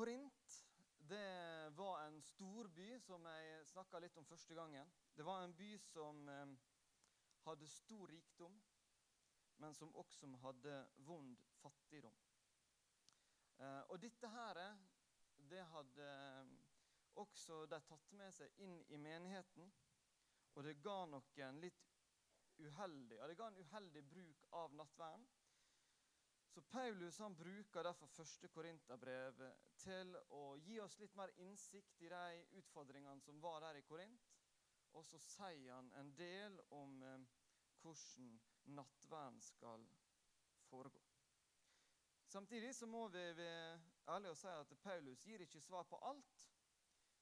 Korint det var en storby som jeg snakka litt om første gangen. Det var en by som eh, hadde stor rikdom, men som også hadde vond fattigdom. Eh, og dette her, det hadde eh, også de tatt med seg inn i menigheten. Og det ga noen litt uheldig, ja, det ga en uheldig bruk av nattverden. Så Paulus han bruker derfor første Korinterbrev til å gi oss litt mer innsikt i de utfordringene som var der i Korint. Og så sier han en del om eh, hvordan nattverden skal foregå. Samtidig så må vi være ærlige og si at Paulus gir ikke svar på alt.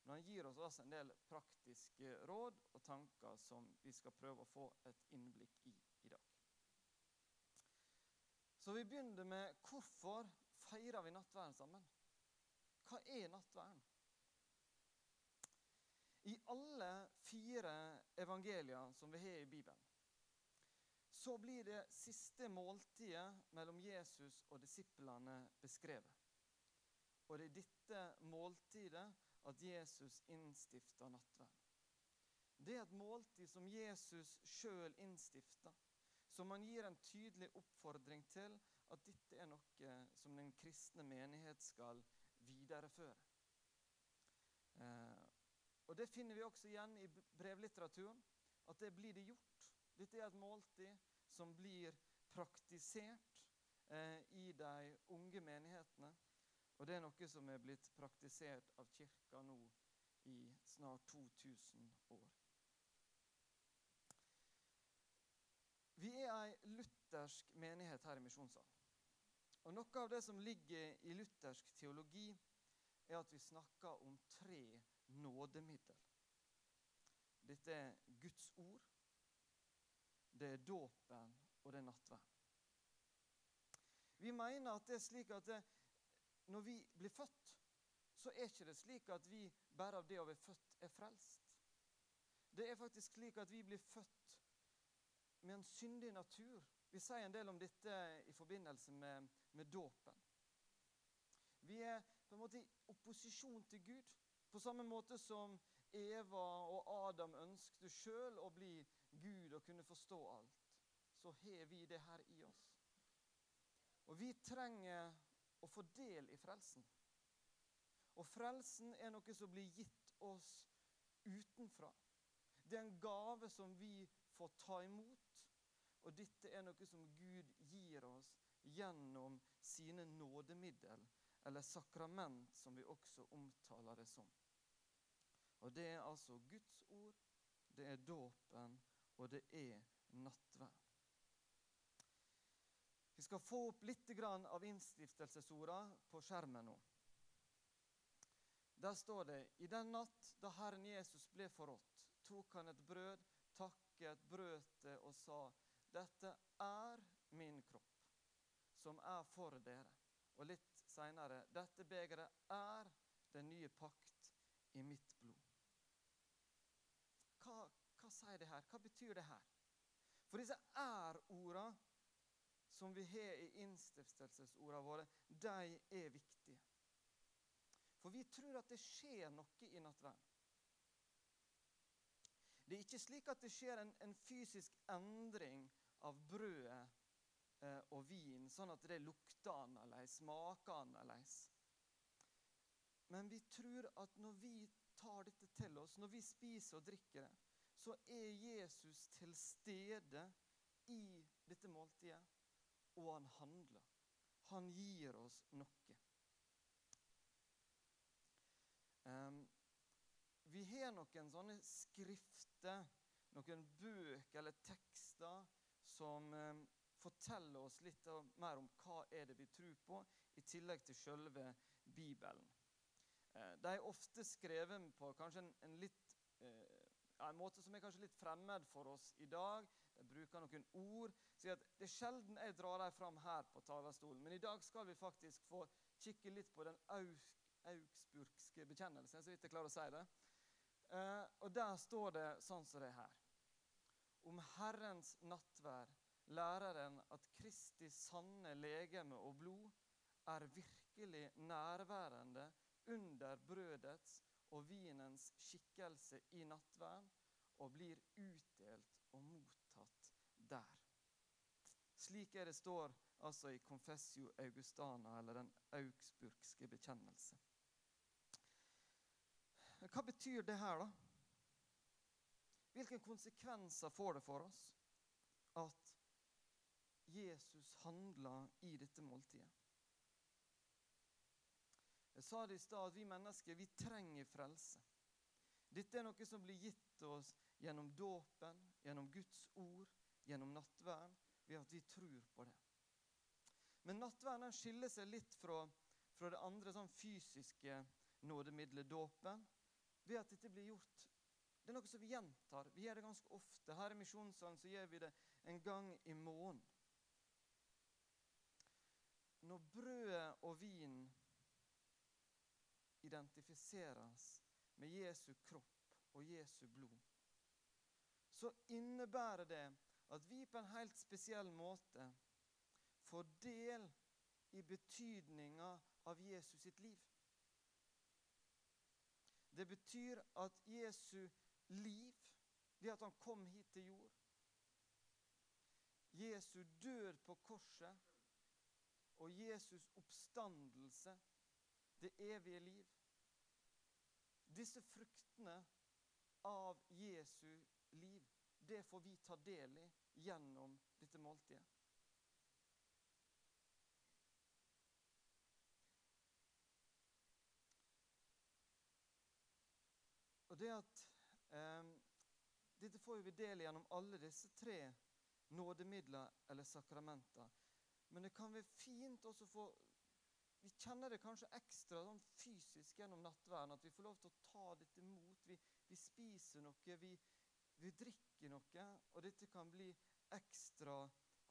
Men han gir oss også en del praktiske råd og tanker som vi skal prøve å få et innblikk i. Så vi begynner med hvorfor feirer vi nattverden sammen? Hva er nattverden? I alle fire evangelier som vi har i Bibelen, så blir det siste måltidet mellom Jesus og disiplene beskrevet. Og det er dette måltidet at Jesus innstifter nattverden. Det er et måltid som Jesus sjøl innstifter. Så man gir en tydelig oppfordring til at dette er noe som den kristne menighet skal videreføre. Eh, og Det finner vi også igjen i brevlitteraturen, at det blir det gjort. Dette er et måltid som blir praktisert eh, i de unge menighetene. Og det er noe som er blitt praktisert av Kirka nå i snart 2000 år. Vi er ei luthersk menighet her i Misjonssalen. Og Noe av det som ligger i luthersk teologi, er at vi snakker om tre nådemiddel. Dette er Guds ord, det er dåpen, og det er nattverden. Vi mener at det er slik at det, når vi blir født, så er ikke det slik at vi bare av det å være født er frelst. Det er faktisk slik at vi blir født med en syndig natur. Vi sier en del om dette i forbindelse med, med dåpen. Vi er på en måte i opposisjon til Gud. På samme måte som Eva og Adam ønsket sjøl å bli Gud og kunne forstå alt, så har vi det her i oss. Og vi trenger å få del i frelsen. Og frelsen er noe som blir gitt oss utenfra. Det er en gave som vi får ta imot. Og dette er noe som Gud gir oss gjennom sine nådemiddel, eller sakrament, som vi også omtaler det som. Og Det er altså Guds ord, det er dåpen, og det er nattverd. Vi skal få opp litt av innstiftelsesordene på skjermen nå. Der står det I den natt da Herren Jesus ble forrådt, tok han et brød, takket, brøt det og sa:" Dette er min kropp, som er for dere. Og litt seinere Dette begeret er den nye pakt i mitt blod. Hva, hva sier det her? Hva betyr det her? For disse er-orda som vi har i innstiftelsesordene våre, de er viktige. For vi tror at det skjer noe i nattverden. Det er ikke slik at det skjer en, en fysisk endring av brødet eh, og vin, sånn at det lukter annerledes, smaker annerledes. Men vi tror at når vi tar dette til oss, når vi spiser og drikker det, så er Jesus til stede i dette måltidet, og han handler. Han gir oss noe. Um, vi har noen sånne skrifter, noen bøker eller tekster som eh, forteller oss litt mer om hva er det vi tror på, i tillegg til selve Bibelen. Eh, de er ofte skrevet på kanskje en, en, litt, eh, en, måte som er kanskje litt fremmed for oss i dag. De bruker noen ord. Så det er sjelden jeg drar dem fram her på talerstolen. Men i dag skal vi faktisk få kikke litt på den augsburgske bekjennelsen. så vidt jeg klarer å si det. Eh, og der står det sånn som det er her. Om Herrens nattvær lærer en at Kristi sanne legeme og blod er virkelig nærværende under brødets og vinens skikkelse i nattvern og blir utdelt og mottatt der. Slik er det står altså i Confessio Augustana, eller den augsburgske bekjennelse. Hva betyr det her, da? Hvilke konsekvenser får det for oss at Jesus handler i dette måltidet? Jeg sa det i stad at vi mennesker vi trenger frelse. Dette er noe som blir gitt til oss gjennom dåpen, gjennom Guds ord, gjennom nattverden, ved at vi tror på det. Men nattverden skiller seg litt fra, fra det andre sånn fysiske nådemiddelet dåpen ved at dette blir gjort Det er noe som vi gjentar. Vi gjør det ganske ofte. Her i Misjonssalen så gjør vi det en gang i måneden. Når brødet og vin identifiseres med Jesu kropp og Jesu blod, så innebærer det at vi på en helt spesiell måte får del i betydninga av Jesus sitt liv. Det betyr at Jesu liv, det at han kom hit til jord, Jesu død på korset og Jesus oppstandelse, det evige liv Disse fruktene av Jesu liv, det får vi ta del i gjennom dette måltidet. Det at eh, Dette får vi del i gjennom alle disse tre nådemidler eller sakramenter. Men det kan være fint også få Vi kjenner det kanskje ekstra sånn fysisk gjennom nattverden, at vi får lov til å ta dette imot. Vi, vi spiser noe, vi, vi drikker noe, og dette kan bli ekstra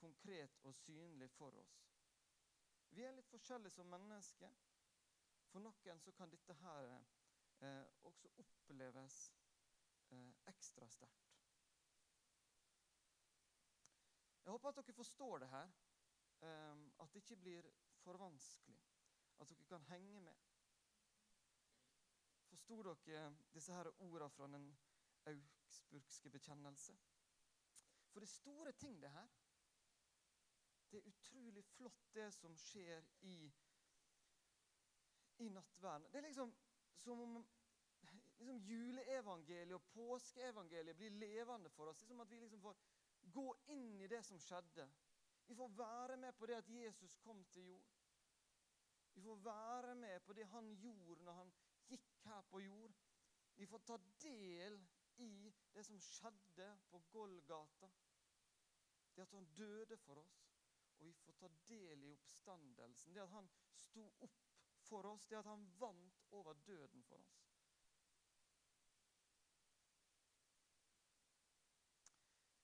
konkret og synlig for oss. Vi er litt forskjellige som mennesker. For noen så kan dette her eh, også oppleves eh, ekstra sterkt. Jeg håper at dere forstår det her, eh, at det ikke blir for vanskelig. At dere kan henge med. Forsto dere disse her ordene fra den augsburgske bekjennelse? For det er store ting, det her. Det er utrolig flott, det som skjer i, i nattverden. Det er liksom som om liksom juleevangeliet og påskeevangeliet blir levende for oss. Det er som at vi liksom får gå inn i det som skjedde. Vi får være med på det at Jesus kom til jord. Vi får være med på det han gjorde når han gikk her på jord. Vi får ta del i det som skjedde på Golgata. Det at han døde for oss. Og vi får ta del i oppstandelsen. Det at han sto opp for oss. Det at han vant over døden for oss.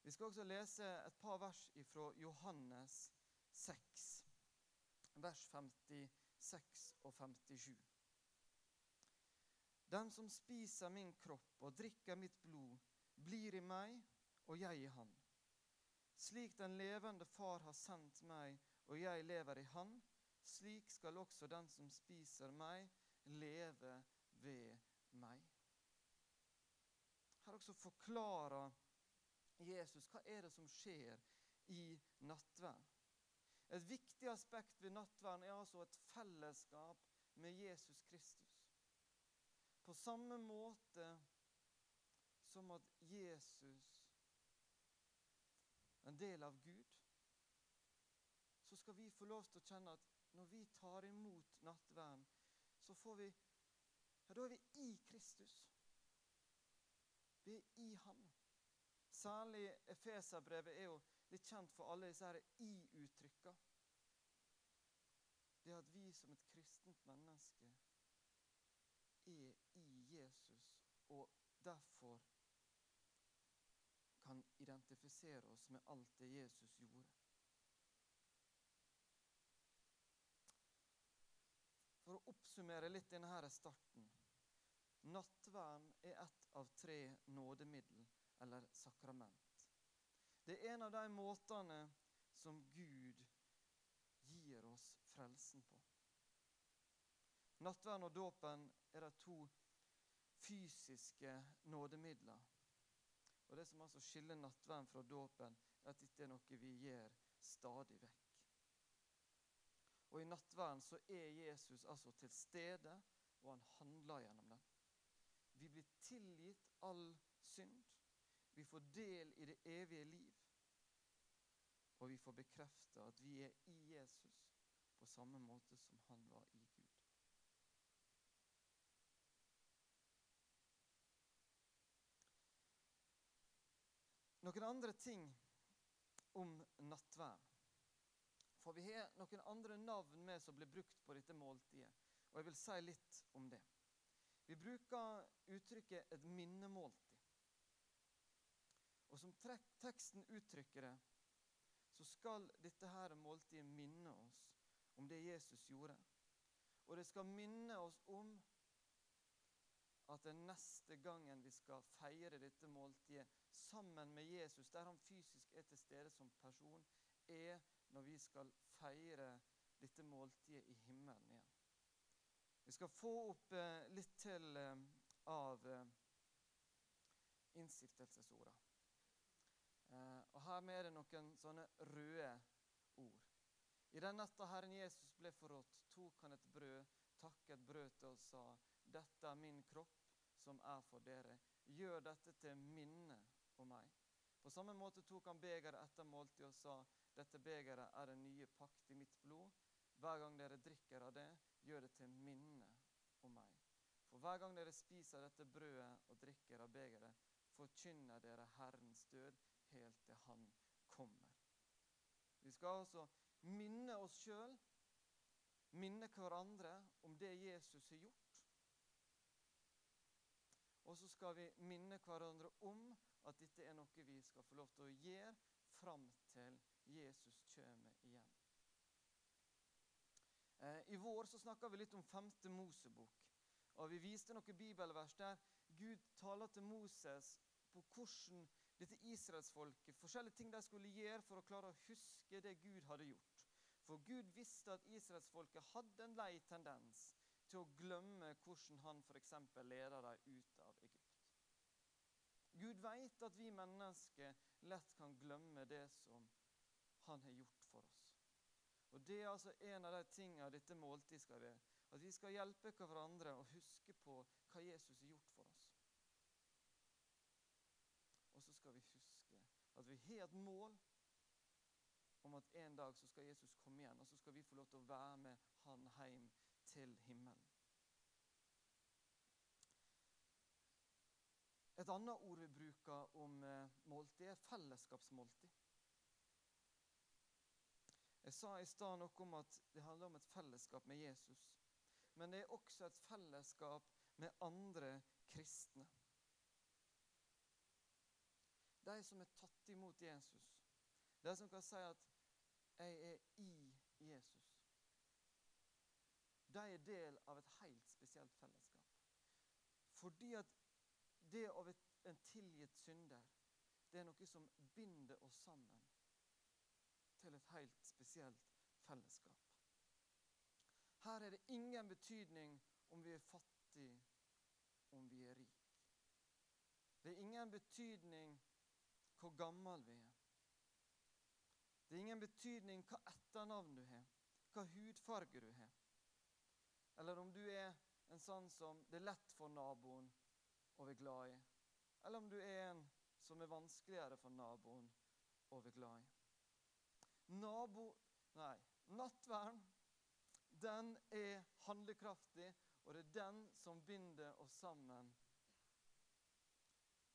Vi skal også lese et par vers fra Johannes 6, vers 56 og 57. Den som spiser min kropp og drikker mitt blod, blir i meg, og jeg i han. Slik den levende Far har sendt meg, og jeg lever i Han, slik skal også den som spiser meg, leve ved meg. Her også forklarer Jesus hva er det som skjer i nattverden. Et viktig aspekt ved nattverden er altså et fellesskap med Jesus Kristus. På samme måte som at Jesus er en del av Gud, så skal vi få lov til å kjenne at når vi tar imot nattvern, så får vi Ja, da er vi i Kristus. Vi er i Han. Særlig Efeserbrevet er jo litt kjent for alle disse i-uttrykka. Det at vi som et kristent menneske er i Jesus, og derfor kan identifisere oss med alt det Jesus gjorde. For å oppsummere litt denne starten. Nattvern er ett av tre nådemiddel, eller sakrament. Det er en av de måtene som Gud gir oss frelsen på. Nattverden og dåpen er de to fysiske nådemidler. Og Det som altså skiller nattverden fra dåpen, er at dette er noe vi gjør stadig vekk. Og I nattverden så er Jesus altså til stede, og han handler gjennom den. Vi blir tilgitt all synd. Vi får del i det evige liv. Og vi får bekrefte at vi er i Jesus på samme måte som han var i Gud. Noen andre ting om nattvern. For vi har noen andre navn med som blir brukt på dette måltidet. Og jeg vil si litt om det. Vi bruker uttrykket 'et minnemåltid'. Og som teksten uttrykker det, så skal dette her måltidet minne oss om det Jesus gjorde. Og det skal minne oss om at den neste gangen vi skal feire dette måltidet sammen med Jesus, der han fysisk er til stede som person, er når vi skal feire dette måltidet i himmelen igjen. Vi skal få opp eh, litt til eh, av innsiktelsesorda. Eh, og Her med er det noen sånne røde ord. I den natta Herren Jesus ble forrådt, tok han et brød, takket brød til og sa:" Dette er min kropp, som er for dere. Gjør dette til minne om meg. På samme måte tok han begeret etter måltid og sa:" Dette begeret er den nye pakt i mitt blod. Hver gang dere drikker av det, gjør det til minne om meg. For hver gang dere spiser dette brødet og drikker av begeret, forkynner dere Herrens død helt til Han kommer. Vi skal altså minne oss sjøl, minne hverandre om det Jesus har gjort. Og så skal vi minne hverandre om at dette er noe vi skal få lov til å gjøre fram til Jesus kommer igjen. Eh, I vår så snakka vi litt om femte Mosebok. Og Vi viste noen bibelvers der Gud taler til Moses på hvordan dette israelsfolket, forskjellige ting de skulle gjøre for å klare å huske det Gud hadde gjort. For Gud visste at israelsfolket hadde en lei tendens til å glemme hvordan han f.eks. leder dem ut av Egypt. Gud vet at vi mennesker lett kan glemme det som han har gjort for oss. Og Det er altså en av de tingene dette måltidet skal være. At vi skal hjelpe hverandre å huske på hva Jesus har gjort for oss. Og så skal vi huske at vi har et mål om at en dag så skal Jesus komme igjen, og så skal vi få lov til å være med han hjem til himmelen. Et annet ord vi bruker om eh, måltid, er fellesskapsmåltid. Jeg sa i stad noe om at det handler om et fellesskap med Jesus. Men det er også et fellesskap med andre kristne. De som er tatt imot Jesus. De som kan si at 'jeg er i Jesus'. De er del av et helt spesielt fellesskap. Fordi at det av en tilgitt synder, det er noe som binder oss sammen til et helt spesielt fellesskap. Her er det ingen betydning om vi er fattige, om vi er rike. Det er ingen betydning hvor gammel vi er. Det er ingen betydning hva etternavn du har, hva hudfarge du har. Eller om du er en sånn som det er lett for naboen å være glad i. Eller om du er en som er vanskeligere for naboen å være glad i. Nabo Nei, nattvern, den er handlekraftig, og det er den som binder oss sammen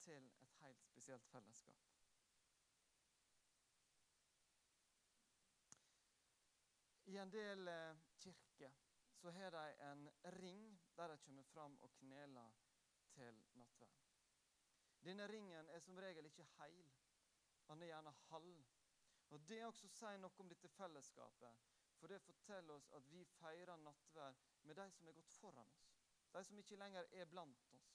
til et helt spesielt fellesskap. I en del eh, kirker så har de en ring der de kommer fram og kneler til nattverd. Denne ringen er som regel ikke heil. Han er gjerne halv. Og Det også sier noe om dette fellesskapet. For det forteller oss at vi feirer nattverd med de som er gått foran oss. De som ikke lenger er blant oss.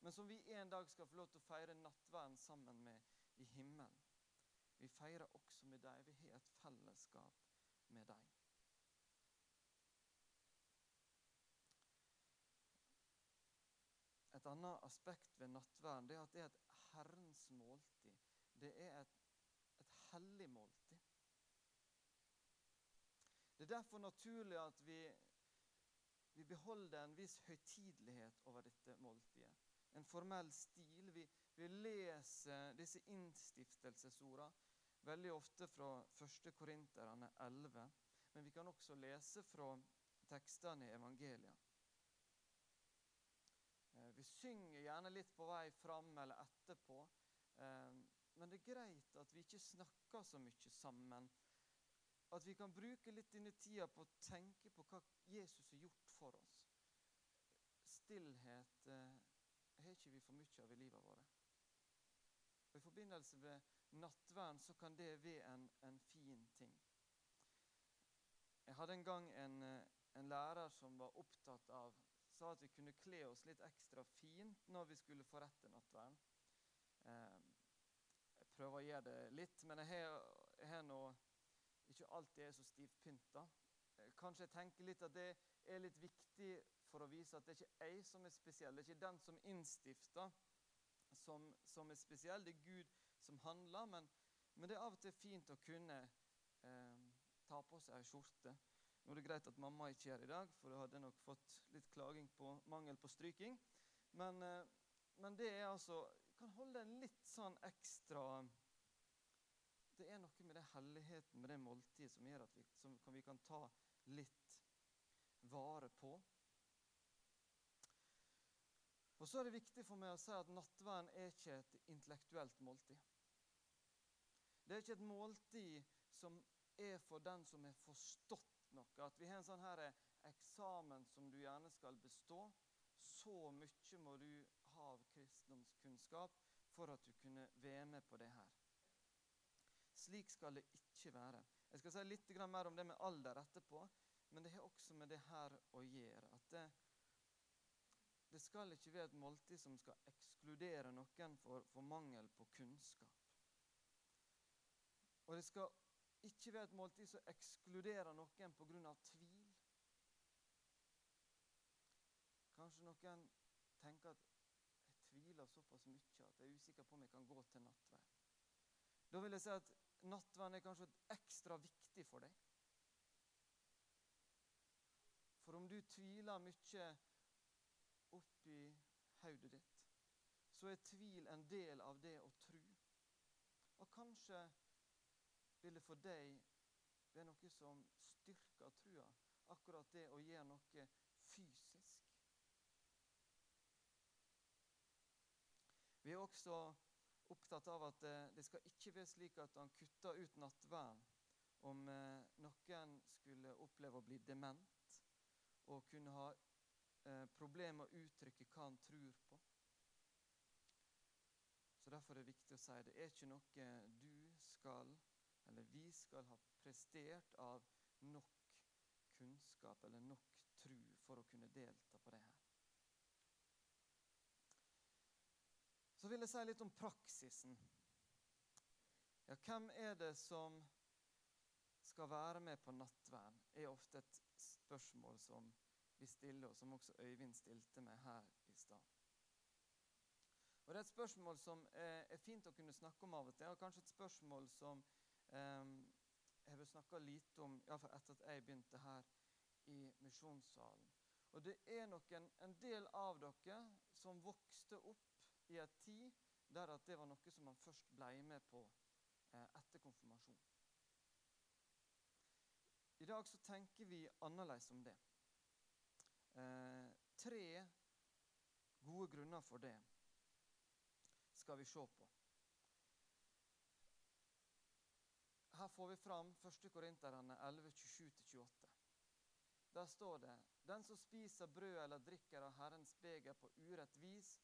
Men som vi en dag skal få lov til å feire nattverden sammen med i himmelen. Vi feirer også med dem. Vi har et fellesskap med dem. annet aspekt ved nattverden det er at det er et Herrens måltid. Det er et, et hellig måltid. Det er derfor naturlig at vi, vi beholder en viss høytidelighet over dette måltidet. En formell stil. Vi, vi leser disse innstiftelsesordene veldig ofte fra 1. Korinterne 11. Men vi kan også lese fra tekstene i evangeliet. Eh, vi synger gjerne litt på vei fram eller etterpå. Eh, men det er greit at vi ikke snakker så mye sammen. At vi kan bruke litt denne tida på å tenke på hva Jesus har gjort for oss. Stillhet eh, har ikke vi for mye av i livet vårt. Og I forbindelse med nattvern så kan det være en, en fin ting. Jeg hadde en gang en, en lærer som var opptatt av sa at vi kunne kle oss litt ekstra fint når vi skulle forrette nattvern. Eh, jeg prøver å gjøre det litt, men jeg har, nå ikke alltid er så stivpynta. Eh, kanskje jeg tenker litt at det er litt viktig for å vise at det er ikke jeg som er spesiell. Det er ikke den som innstifter, som, som er spesiell. Det er Gud som handler. Men, men, det er av og til fint å kunne eh, ta på seg ei skjorte. Nå er det greit at mamma ikke er her i dag, for da hadde nok fått litt klaging på mangel på stryking. Men, eh, men det er altså kan holde en litt sånn ekstra Det er noe med det helligheten med det måltidet som gjør at vi, som vi kan ta litt vare på. Og så er det viktig for meg å si at nattverden er ikke et intellektuelt måltid. Det er ikke et måltid som er for den som har forstått noe. At vi har en sånn her eksamen som du gjerne skal bestå. Så mye må du av kristendomskunnskap for at du kunne være med på det her. Slik skal det ikke være. Jeg skal si litt mer om det med alder etterpå, men det har også med det her å gjøre. at det det skal ikke være et måltid som skal ekskludere noen for, for mangel på kunnskap. Og det skal ikke være et måltid som ekskluderer noen pga. tvil. Kanskje noen tenker at tviler såpass mye at jeg er usikker på om jeg kan gå til nattverd. Da vil jeg si at nattverden er kanskje ekstra viktig for deg. For om du tviler mye oppi hodet ditt, så er tvil en del av det å tro. Og kanskje vil det for deg være noe som styrker trua, akkurat det å gjøre noe fysisk. Vi er også opptatt av at eh, det skal ikke være slik at han kutter ut nattvern om eh, noen skulle oppleve å bli dement og kunne ha problemer med å uttrykke hva han tror på. Så Derfor er det viktig å si det er ikke noe du skal, eller vi skal ha prestert av nok kunnskap eller nok tru for å kunne delta på det her. Så vil jeg si litt om praksisen. Ja, hvem er det som skal være med på nattvern? er ofte et spørsmål som vi stiller, og som også Øyvind stilte meg her i stad. Og Det er et spørsmål som er fint å kunne snakke om av og til, og kanskje et spørsmål som eh, jeg vil snakke lite om, iallfall etter at jeg begynte her i misjonssalen. Og det er nok en, en, del av dere som vokste opp i en tid der at det var noe som man først ble med på eh, etter konfirmasjon. I dag så tenker vi annerledes om det. Eh, tre gode grunner for det skal vi se på. Her får vi fram 1. Korinterne 11, 27-28. Der står det Den som spiser brød eller drikker av Herrens beger på urett vis,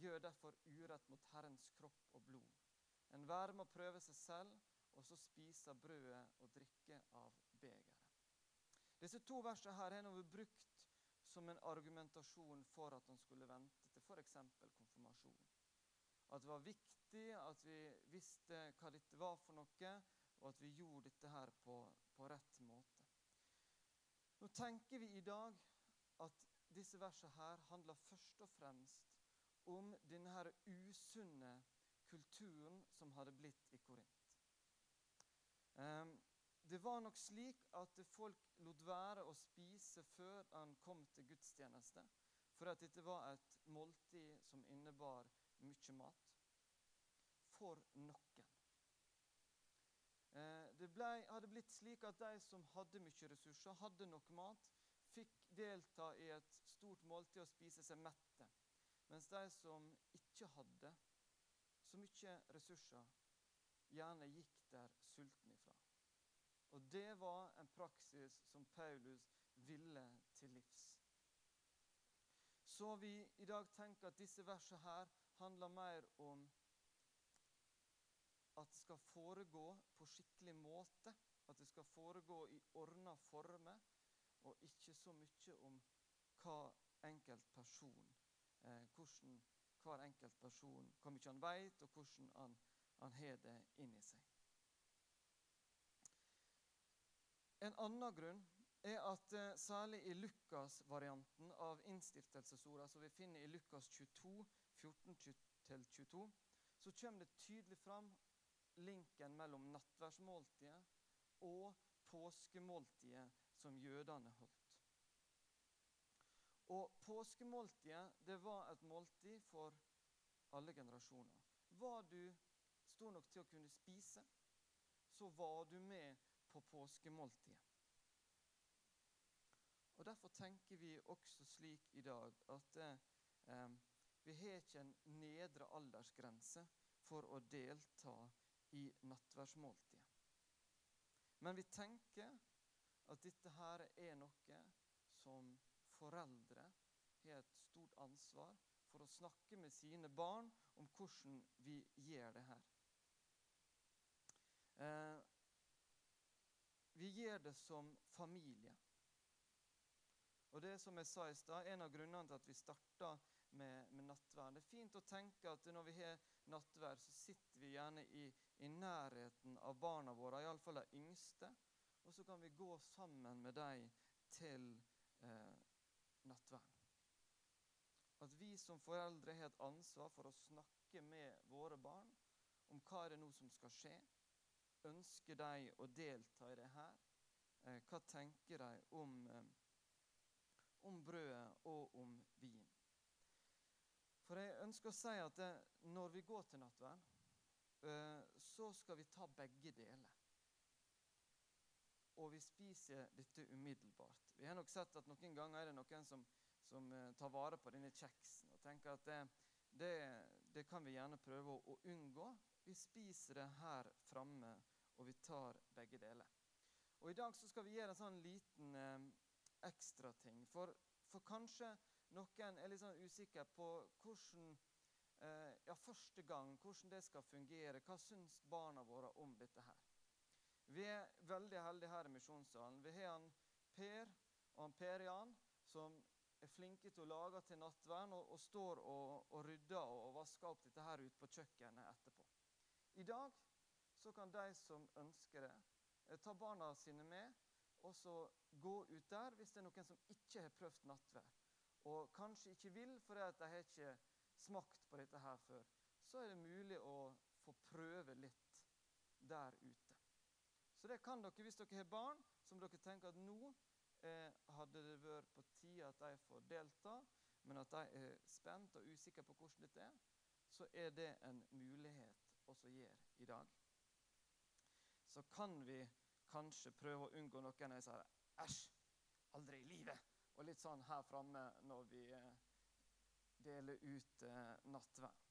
gjør derfor urett mot Herrens kropp og blod. Enhver må prøve seg selv, og så spise av brødet og drikke av begeret. Disse to versene her har vi brukt som en argumentasjon for at han skulle vente til f.eks. konfirmasjon. At det var viktig at vi visste hva dette var for noe, og at vi gjorde dette her på, på rett måte. Nå tenker vi i dag at disse versene her handler først og fremst om denne usunne kulturen som hadde blitt i Korint. Um, det var nok slik at folk lot være å spise før han kom til gudstjeneste, for at dette var et måltid som innebar mye mat. For noen. Eh, det ble, hadde blitt slik at de som hadde mye ressurser, hadde nok mat, fikk delta i et stort måltid og spise seg mette. Mens de som ikke hadde så mye ressurser, gjerne gikk der sultne ifra. Og det var en praksis som Paulus ville til livs. Så vi i dag tenker at disse versene her handler mer om at det skal foregå på skikkelig måte. At det skal foregå i ordna former, og ikke så mye om hva enkelt person, eh, hvordan hver enkelt person, hvor mye han vet, og hvordan han, han har det inni seg. En annen grunn er at eh, særlig i Lukas-varianten av innstiftelsesorda som vi finner i Lukas 22, 14-22, så kommer det tydelig fram linken mellom nattverdsmåltidet og påskemåltidet som jødene holdt. Og Påskemåltidet det var et måltid for alle generasjoner. Var du stor nok til å kunne spise, så var du med på påskemåltidet. Og Derfor tenker vi også slik i dag at eh, vi har ikke en nedre aldersgrense for å delta i nattverdsmåltidet. Men vi tenker at dette her er noe som foreldre har et stort ansvar for å snakke med sine barn om hvordan vi gjør det her. Eh, vi gjør det som familie. Og det som jeg sa i stad, En av grunnene til at vi starta med, med nattverd Det er fint å tenke at når vi har nattverd, så sitter vi gjerne i, i nærheten av barna våre, iallfall de yngste. Og så kan vi gå sammen med dem til eh, nattverd. At vi som foreldre har et ansvar for å snakke med våre barn om hva er det nå som skal skje. Ønsker de å delta i det her? Eh, hva tenker de om, eh, om brødet og om vin? For jeg ønsker å si at når vi går til nattverd, eh, så skal vi ta begge deler. Og vi spiser dette umiddelbart. Vi har nok sett at noen ganger er det noen som, som eh, tar vare på denne kjeksen og tenker at det, det, det kan vi gjerne prøve å, å, unngå. Vi spiser det her framme, og vi tar begge deler. Og I dag så skal vi gjøre en sånn liten eh, ekstrating. For, for kanskje noen er litt sånn usikker på hvordan eh, ja, første gang, hvordan det skal fungere. Hva syns barna våre om dette her? Vi er veldig heldige her i Misjonssalen. Vi har han Per og han Per Jan som er flinke til å lage til nattverden, og, og står og, og, rydder og vasker opp dette her ute på kjøkkenet etterpå. I dag så kan de som ønsker det, eh, ta barna sine med og så gå ut der hvis det er noen som ikke har prøvd nattverd, og kanskje ikke vil fordi at de har ikke smakt på dette her før, så er det mulig å få prøve litt der ute. Så det kan dere hvis dere har barn som dere tenker at nå eh, hadde det vært på tide at de får delta, men at de er spent og usikre på hvordan dette er, så er det en mulighet også gjøre i dag. Så kan vi kanskje prøve å unngå noen av disse Æsj! Aldri i livet! og litt sånn her framme når vi eh, deler ut eh, nattverd.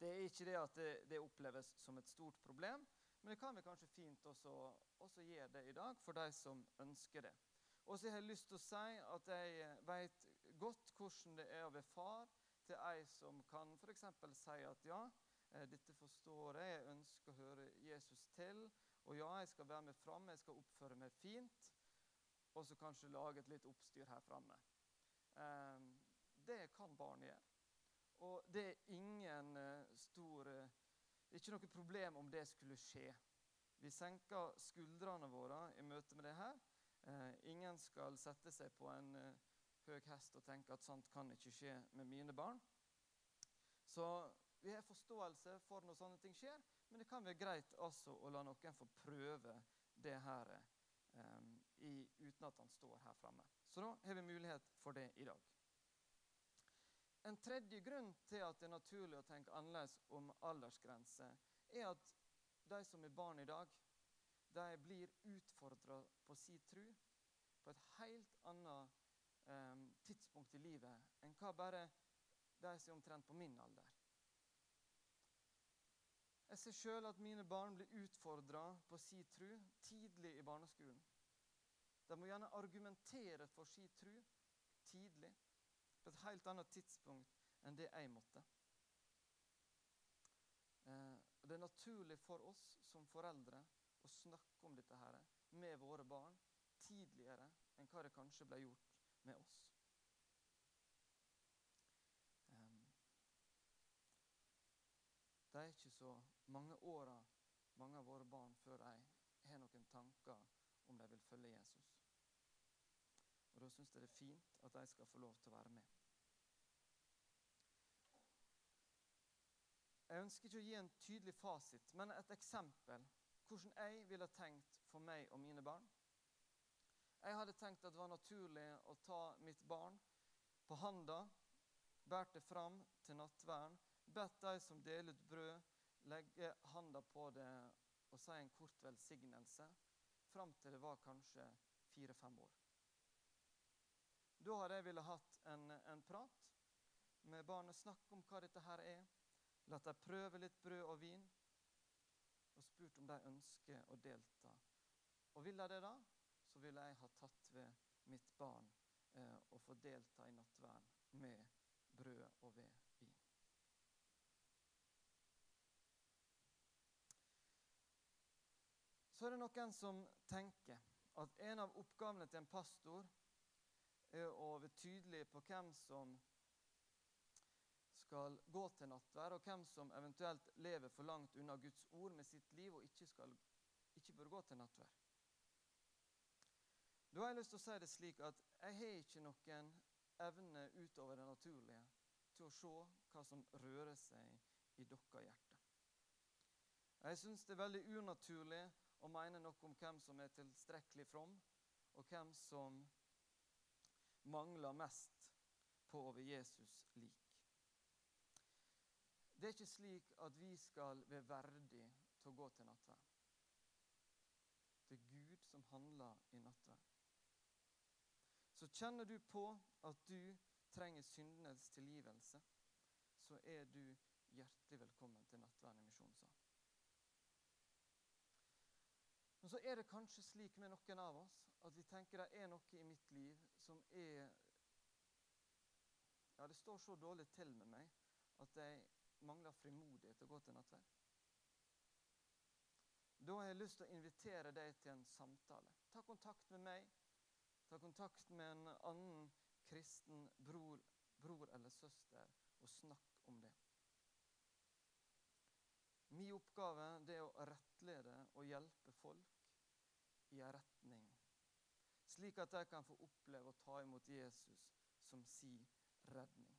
Det er ikke det at det, det, oppleves som et stort problem, men det kan vi kanskje fint også, også gjøre det i dag for de som ønsker det. Og så har jeg lyst til å si at jeg vet godt hvordan det er å være far til ei som kan f.eks. si at ja, eh, dette forstår jeg, jeg ønsker å høre Jesus til, og ja, jeg skal være med fram, jeg skal oppføre meg fint og så kanskje lage et litt oppstyr her framme. Um, det kan barn gjøre. Og det er ingen uh, stor uh, Ikke noe problem om det skulle skje. Vi senker skuldrene våre i møte med det her. Eh, ingen skal sette seg på en høy hest og tenke at sånt kan ikke skje med mine barn. Så vi har forståelse for når sånne ting skjer, men det kan være greit også å la noen få prøve det her eh, i, uten at han står her framme. Så da har vi mulighet for det i dag. En tredje grunn til at det er naturlig å tenke annerledes om aldersgrense, er at de som er barn i dag, de blir utfordra på si tru på et helt annet um, tidspunkt i livet enn hva bare de som er omtrent på min alder. Jeg ser sjøl at mine barn blir utfordra på si tru tidlig i barneskolen. De må gjerne argumentere for si tru tidlig, på et helt annet tidspunkt enn det jeg måtte. Eh, det er naturlig for oss som foreldre å snakke om dette her med våre barn tidligere enn hva det kanskje ble gjort med oss. Det er ikke så mange åra mange av våre barn før de har noen tanker om de vil følge Jesus. Syns det er fint at de skal få lov til å være med. Jeg ønsker ikke å gi en tydelig fasit, men et eksempel hvordan jeg ville tenkt for meg og mine barn. Jeg hadde tenkt at det var naturlig å ta mitt barn på handa, båret det fram til nattverden, bedt de som deler ut brød, legge handa på det og si en kort velsignelse fram til det var kanskje fire-fem år. Da hadde jeg ville hatt en, en prat med barnet, snakke om hva dette her er. Latt dem prøve litt brød og vin, og spurt om de ønsker å delta. Og vil de det, da, så ville jeg ha tatt ved mitt barn eh, og få delta i nattverden med brød og ved vin. Så er det noen som tenker at en av oppgavene til en pastor er å være tydelig på hvem som skal gå til nattvær, og hvem som eventuelt lever for langt unna Guds ord med sitt liv og ikke, skal, ikke bør gå til nattvær. Da har jeg lyst til å si det slik at jeg har ikke noen evne utover det naturlige til å se hva som rører seg i deres hjerte. Jeg syns det er veldig unaturlig å mene noe om hvem som er tilstrekkelig from, og hvem som mangler mest på over Jesus lik. Det er ikke slik at vi skal være verdig til å gå til nattverd. Det er Gud som handler i nattverd. Så kjenner du på at du trenger syndenes tilgivelse, så er du hjertelig velkommen til nattverden i misjonssalen. Men så er det kanskje slik med noen av oss at vi tenker det er noe i mitt liv som er Ja, det står så dårlig til med meg at jeg mangler frimodighet til å gå til nattverd. Da har jeg lyst til å invitere deg til en samtale. Ta kontakt med meg. Ta kontakt med en annen kristen bror, bror eller søster og snakk om det. Min oppgave er å rettlede og hjelpe folk i en retning, slik at de kan få oppleve å ta imot Jesus som si redning.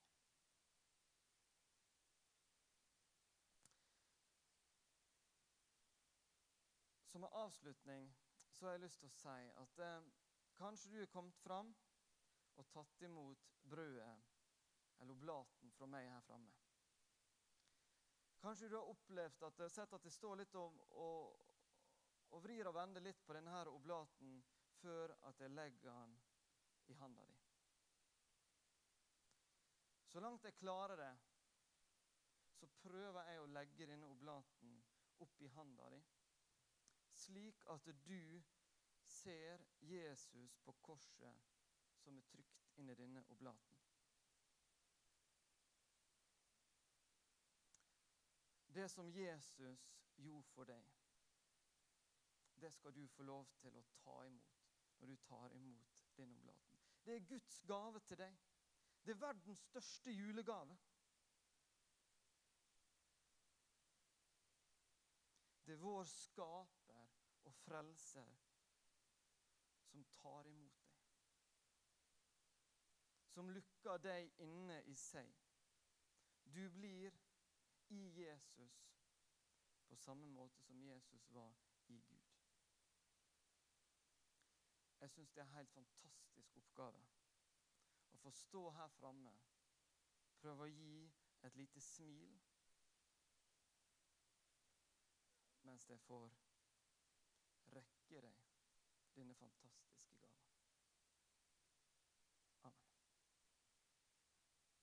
Som en avslutning så har jeg lyst til å si at eh, kanskje du er kommet fram og tatt imot brødet eller oblaten fra meg her framme. Kanskje du har opplevd at, sett at det står litt og, og, og vrir og vender litt på denne oblaten før at jeg legger den i handa di. Så langt jeg klarer det, så prøver jeg å legge denne oblaten opp i handa di, slik at du ser Jesus på korset som er trygt inn i denne oblaten. Det som Jesus gjorde for deg, det skal du få lov til å ta imot når du tar imot din oblaten. Det er Guds gave til deg. Det er verdens største julegave. Det er vår skaper og frelser som tar imot deg. Som lukker deg inne i seg. Du blir i Jesus på samme måte som Jesus var i Gud. Jeg syns det er en helt fantastisk oppgave å få stå her framme, prøve å gi et lite smil mens jeg får rekke deg denne fantastiske gaven.